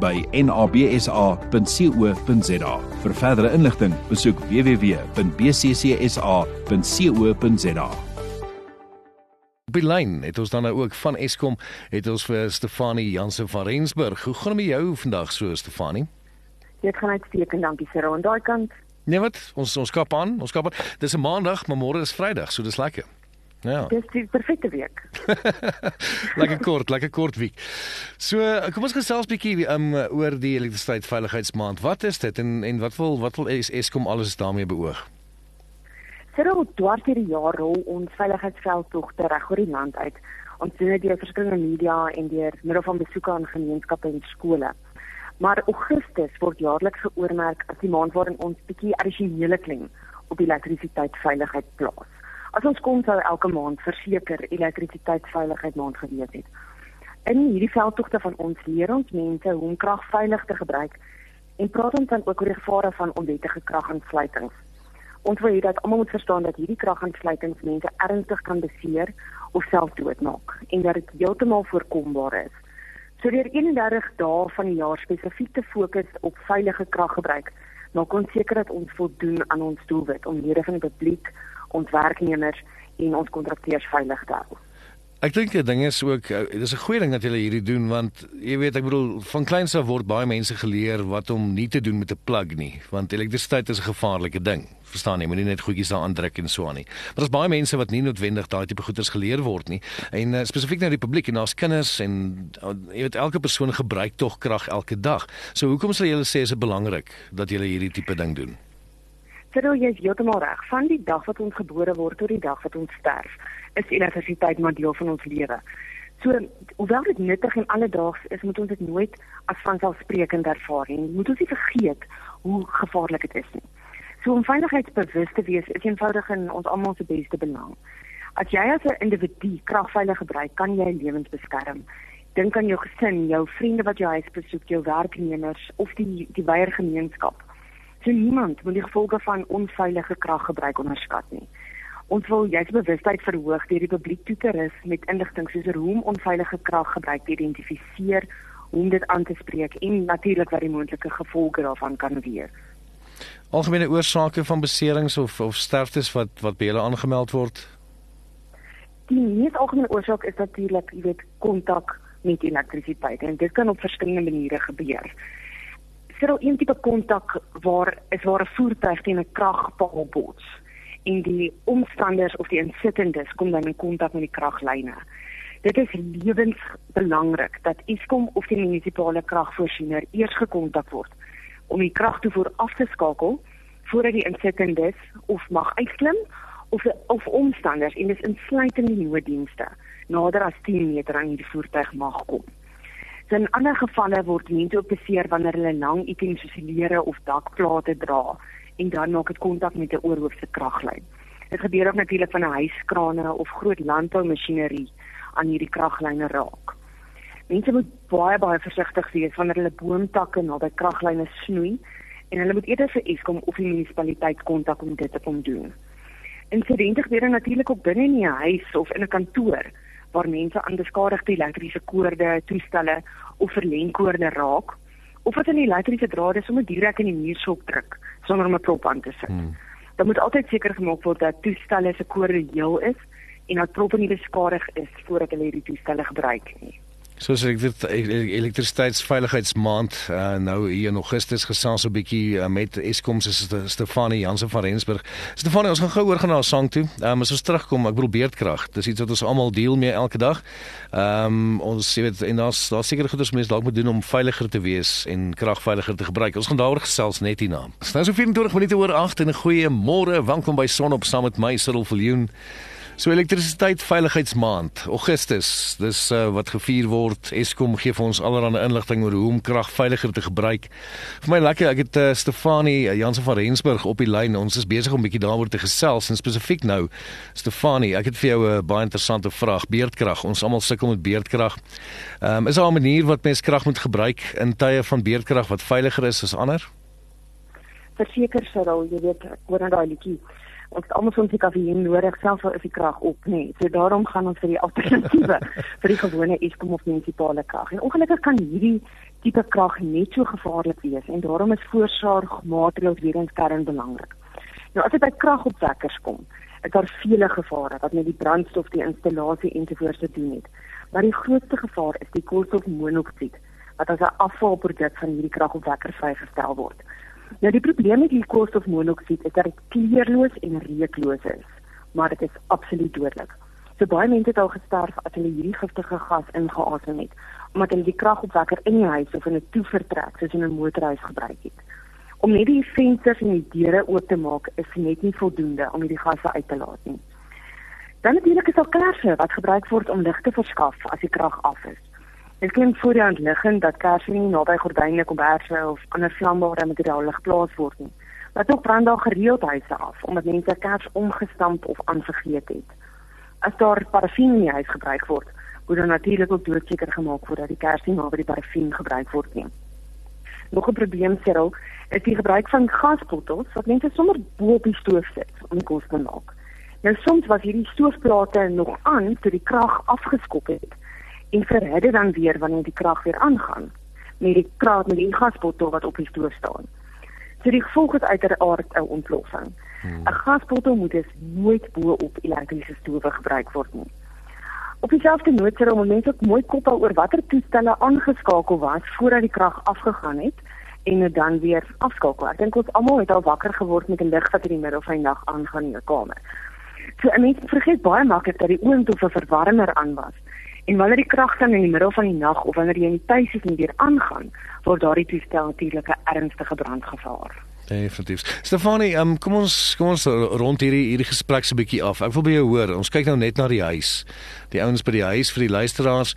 by nabsa.co.za. Vir verdere inligting, besoek www.bccsa.co.za. Op die lyn het ons dan nou ook van Eskom het ons vir Stefanie Jansen van Rensburg. Hoe gaan dit met jou vandag so Stefanie? Dit gaan uitstekend, dankie Sarah. En daai kant Nee wat? Ons ons kap aan. Ons kap aan. Dis 'n maandag, maar môre is Vrydag, so dis lekker. Ja. Dis die perfekte week. lekker kort, lekker kort week. So, kom ons gesels bietjie um oor die elektrisiteitsveiligheidsmaand. Wat is dit en en wat wil wat wil Eskom alles daarmee beoog? Terwyl dwars hierdie jaar rol ons veiligheidsveldtogte reg oor die land uit. Ons doen dit deur verskillende media en deur middel van besoeke aan gemeenskappe en skole. Maar Augustus word jaarliks geoormerk as die maand waarin ons bietjie addisionele klem op elektrisiteitsveiligheid plaas. As ons kon sou elke maand verseker elektrisiteitsveiligheid maand gewees het. In hierdie veldtogte van ons leer ons mense hoe om krag veilig te gebruik en praat ons dan ook oor die gevare van onwettige kragaansluitings. Ons wil hê dat almal moet verstaan dat hierdie kragaansluitings mense ernstig kan beseer of self doodmaak en dat dit heeltemal voorkombaar is. So deur 31 dae van die jaar spesifiek te fokus op veilige kraggebruik, maak ons seker dat ons voldoen aan ons doelwit om lede van die publiek ons werknemers en ons kontrakteurs veilig te hou. Ek dink die ding is ook eh, dis 'n goeie ding dat julle hierdie doen want jy weet ek bedoel van kleins af word baie mense geleer wat om nie te doen met 'n plug nie want elektrisiteit is 'n gevaarlike ding. Verstaan jy, moenie net goedjies daar aandruk en so aan nie. Maar daar's baie mense wat nie noodwendig daai tipe goeders geleer word nie. En uh, spesifiek nou die publiek en daar's kinders en uh, jy weet elke persoon gebruik tog krag elke dag. So hoekom sal julle sê is dit belangrik dat julle hierdie tipe ding doen? Terwyl jy heeltemal reg, van die dag wat ons gebore word tot die dag wat ons sterf, is elektrisiteit maar deel van ons lewe. So, hoewel dit nuttig en alledaags is, moet ons dit nooit as vanselfsprekend ervaar nie. Moet ons nie vergeet hoe gevaarlik dit is nie. So om veiligheidsbewus te wees is eenvoudig in ons almal se beste belang. As jy as 'n individu kragveilig gebruik, kan jy lewens beskerm. Dink aan jou gesin, jou vriende wat jou huis besoek, jou werknemers of die die wyeer gemeenskap. So niemand moet die gevolge van onveilige kraggebruik onderskat nie. Ons wil juist bewustheid verhoog deur die publiek toe te rus met inligting soos hoe om onveilige kraggebruik te identifiseer, hoe om dit aan te spreek en natuurlik wat die moontlike gevolge daarvan kan wees. Algemene oorsake van beserings of of sterftes wat wat by julle aangemeld word? Die mees algemene oorsaak is natuurlik, jy weet, kontak met elektrisiteit en dit kan op verskillende maniere gebeur sit al een tipe kontak waar is waar 'n voertuig teen 'n kragpaal bots en die omstanders of die insittendes kom dan in kontak met die kraglyne. Dit is lewensbelangrik dat Eskom of die munisipale kragvoorsiener eers gekontak word om die kragtoevoer af te skakel voordat die insittendes of mag uitklim of of omstanders en dis insluitend die nooddienste nader as 10 meter aan hierdie voertuig mag kom. So in ander gevalle word mense ook beseer wanneer hulle lang items soos leere of dakplate dra en dan maak dit kontak met 'n oorhoofse kraglyn. Dit gebeur ook natuurlik van 'n huiskrane of groot landboumasjinerie aan hierdie kraglyne raak. Mense moet baie baie versigtig wees wanneer hulle boomtakke naby kraglyne snoei en hulle moet eerder vir Eskom of die munisipaliteit kontak om dit te kom doen. Insidente gebeur natuurlik ook binne in 'n huis of in 'n kantoor waar mense aan beskadigde elektriese koorde, toestelle of verlengkoorde raak of wat in die elektriese drade sommer direk in die muurskop druk sonder om 'n prop aan te sit. Hmm. Dan moet altyd seker gemaak word dat toestelle se koorde heel is en dat proppe nie beskadig is voordat hulle hierdie toestelle gebruik nie. Soos elektrisiteitsveiligheidsmaand uh, nou hier in Augustus gesels 'n bietjie uh, met Eskom se Stefanie Jansen van Rensburg. Stefanie, ons gaan gou oor gaan na sang toe. Um, as ons terugkom, ek bedoel beerdkrag. Dis iets wat ons almal deel mee elke dag. Ehm um, ons sê dit en daar's daar seker goeders mense dalk moet doen om veiliger te wees en krag veiliger te gebruik. Ons gaan daaroor gesels net hierna. Ons nou so 24 minute oor 8 en 'n goeie môre. Welkom by Son op saam met my Cyril Viljoen. So elektrisiteit veiligheidsmaand, Augustus. Dis uh, wat gevier word. Eskom gee vir ons allerlei inligting oor hoe om krag veiliger te gebruik. Vir my lekker, ek het uh, Stefanie uh, Jansen van Rensburg op die lyn. Ons is besig om 'n bietjie daaroor te gesels en spesifiek nou Stefanie, ek het vir jou 'n uh, baie interessante vraag. Beerdkrag. Ons almal sukkel met beerdkrag. Ehm um, is daar 'n manier wat mens krag moet gebruik in tye van beerdkrag wat veiliger is as ander? Verseker sou jy weet, nou daai liedjie ons het almal soms die kafeïn nodig selfs al is die krag op nê. Nee. So daarom gaan ons vir die alternatiewe vir die gewone Eskom of munisipale krag. En ongelukkig kan hierdie tipe krag net so gevaarlik wees en daarom is voorsorgmaatreëls weer eens kern belangrik. Nou as dit by kragopwekkers kom, is daar vele gevare wat met die brandstof, die installasie ensovoorts te doen het. Maar die grootste gevaar is die koolstofmonoksied wat as 'n afvalproduk van hierdie kragopwekker vrygestel word. Nou die probleem met die koolstofmonoksied is dat dit kleurloos en reukloos is, maar dit is absoluut dodelik. So baie mense het al gesterf as hulle hierdie giftige gas ingeasem het, omdat hulle die kragopwekker in die huis of in 'n toevertrek soos in 'n motorhuis gebruik het. Om net die vensters en die deure oop te maak is net nie voldoende om hierdie gasse uit te laat nie. Dan natuurlik is daar kersse wat gebruik word om lig te verskaf as die krag af is. Dit klink voor die hand liggend dat kersse nie naby gordyne, komberse of ander vlambare materiaal geplaas word nie. Wat ook brand daar gereeld huise af omdat mense kers omgestamp of aanvergeet het. As daar parafin in die huis gebruik word, moet dan natuurlik ook doodseker gemaak word dat die kers nie naby die parafin gebruik word nie. Nog 'n probleem Cyril, is die gebruik van gasbottels wat mense sommer bo op die stoof sit om kos te maak. Nou soms was hierdie stoofplate nog aan toe die krag afgeskop het en verhit dit dan weer wanneer die krag weer aangaan met die krag met die gasbottel wat op die stoof staan. So die gevolg is uiteraard 'n ontploffing. Hmm. 'n Gasbottel moet dus nooit bo op elektriese stowwe gebruik word nie. Op dieselfde noot om mense ook mooi kop oor watter toestelle aangeskakel was voordat die krag afgegaan het en dit dan weer afskakel. Ek dink ons almal het al wakker geword met 'n lig wat in die middel van die nag aangaan in 'n kamer. So 'n mens vergeet baie maklik dat die oond of 'n verwarmer aan was. En wanneer die krag dan in die middel van die nag of wanneer jy in die tuis is en weer aangaan, word daardie toestel natuurlik 'n ernstige brandgevaar. Definitief. Stefanie, um, kom ons kom ons rond hierdie hierdie gesprek se bietjie af. Ek wil by jou hoor. Ons kyk nou net na die huis. Die ouens by die huis vir die luisteraars,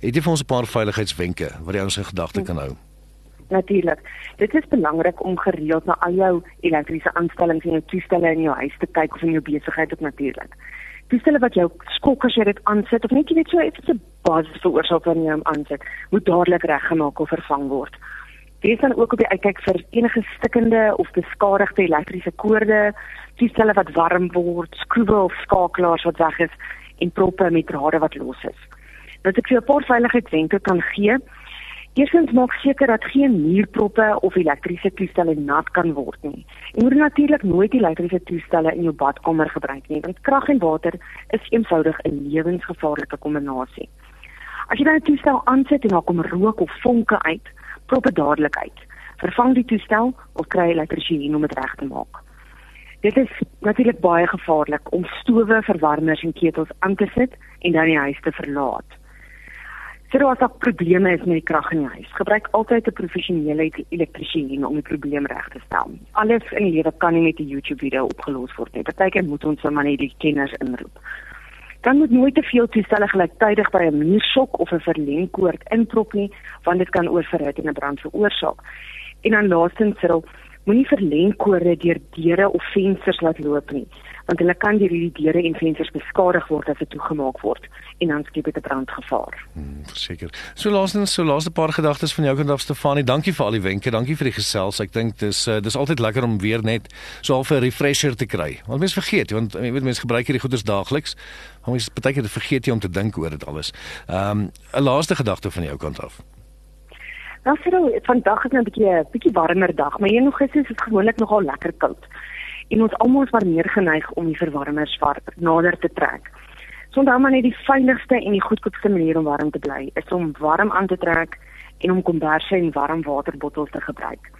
het jy vir ons 'n paar veiligheidswenke wat jy ons in gedagte kan hou? Natuurlik. Dit is belangrik om gereeld na al jou elektriese aanstellings en jou toestelle in jou huis te kyk of in jou besigheid ook natuurlik toestelle wat jou skok as jy dit aansit of net jy weet so iets 'n basis veroorsaak wanneer jy hom aansit, moet dadelik reggemaak of vervang word. Wees dan ook op die uitkyk vir enige stikkende of beskadigde elektriese koorde, toestelle wat warm word, skroewe of skakelaars wat weg is en proppe met drade wat los is. Dat ek vir 'n paar veiligheidswenke kan gee, Eerstens maak seker dat geen muurproppe of elektriese toestelle nat kan word nie. Jy moet natuurlik nooit elektriese toestelle in jou badkamer gebruik nie, want krag en water is eenvoudig 'n lewensgevaarlike kombinasie. As jy dan 'n toestel aansit en daar kom rook of vonke uit, prop dit dadelik uit. Vervang die toestel of kry 'n elektriesien om dit reg te maak. Dit is natuurlik baie gevaarlik om stowwe, verwarmers en ketels aan te sit en dan die huis te verlaat. Sou as daar probleme is met die krag in die huis, gebruik altyd 'n professionele elektriesien om die probleem reg te stel. Alles in die lewe kan nie met 'n YouTube video opgelos word nie. Partykeer moet ons sommer net die kenners inroep. Dan moet nooit te veel toestelle gelyktydig by 'n muursok of 'n verlengkoord inprop nie, want dit kan oorverhit en 'n brand veroorsaak. En dan laastens, moenie verlengkoorde deur deure of vensters laat loop nie want hulle kan deur hierdie deure en vensters beskadig word as dit toegemaak word en dan skep dit 'n brandgevaar. Hmm, verseker. So laasens, so laaste paar gedagtes van jou kant af Stefanie. Dankie vir al die wenke. Dankie vir die gesels. Ek dink dis uh, dis altyd lekker om weer net so half 'n refresher te kry. Want mense vergeet, want jy weet mense gebruik hierdie goeders daagliks. Maar mense baie keer vergeet jy om te dink oor dit alles. Ehm um, 'n laaste gedagte van jou kant af. Nou vir vandag is nou 'n bietjie bietjie warmer dag, maar hier nog is dit gewoonlik nogal lekker koud en ons almal is maar meer geneig om die verwarmers nader te trek. Sonder maar net die veiligste en die goedkoopste manier om warm te bly is om warm aan te trek en om komberse en warm waterbottels te gebruik.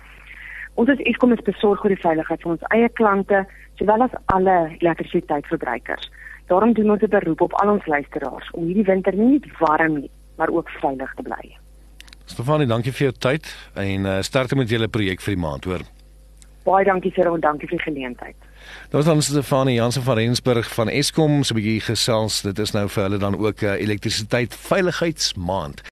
Ons as Eskom is besorg oor die veiligheid van ons eie klante sowel as alle elektrisiteitsverbruikers. Daarom doen ons 'n beroep op al ons luisteraars om hierdie winter nie net warm nie, maar ook veilig te bly. Stefanie, dankie vir jou tyd en uh, sterkte met julle projek vir die maand, hoor. Baie dankie vir en dankie vir die geleentheid. Daar was dan Stefanie Jansen van Rensburg van Eskom so 'n bietjie gesels. Dit is nou vir hulle dan ook 'n uh, elektrisiteit veiligheidsmaand.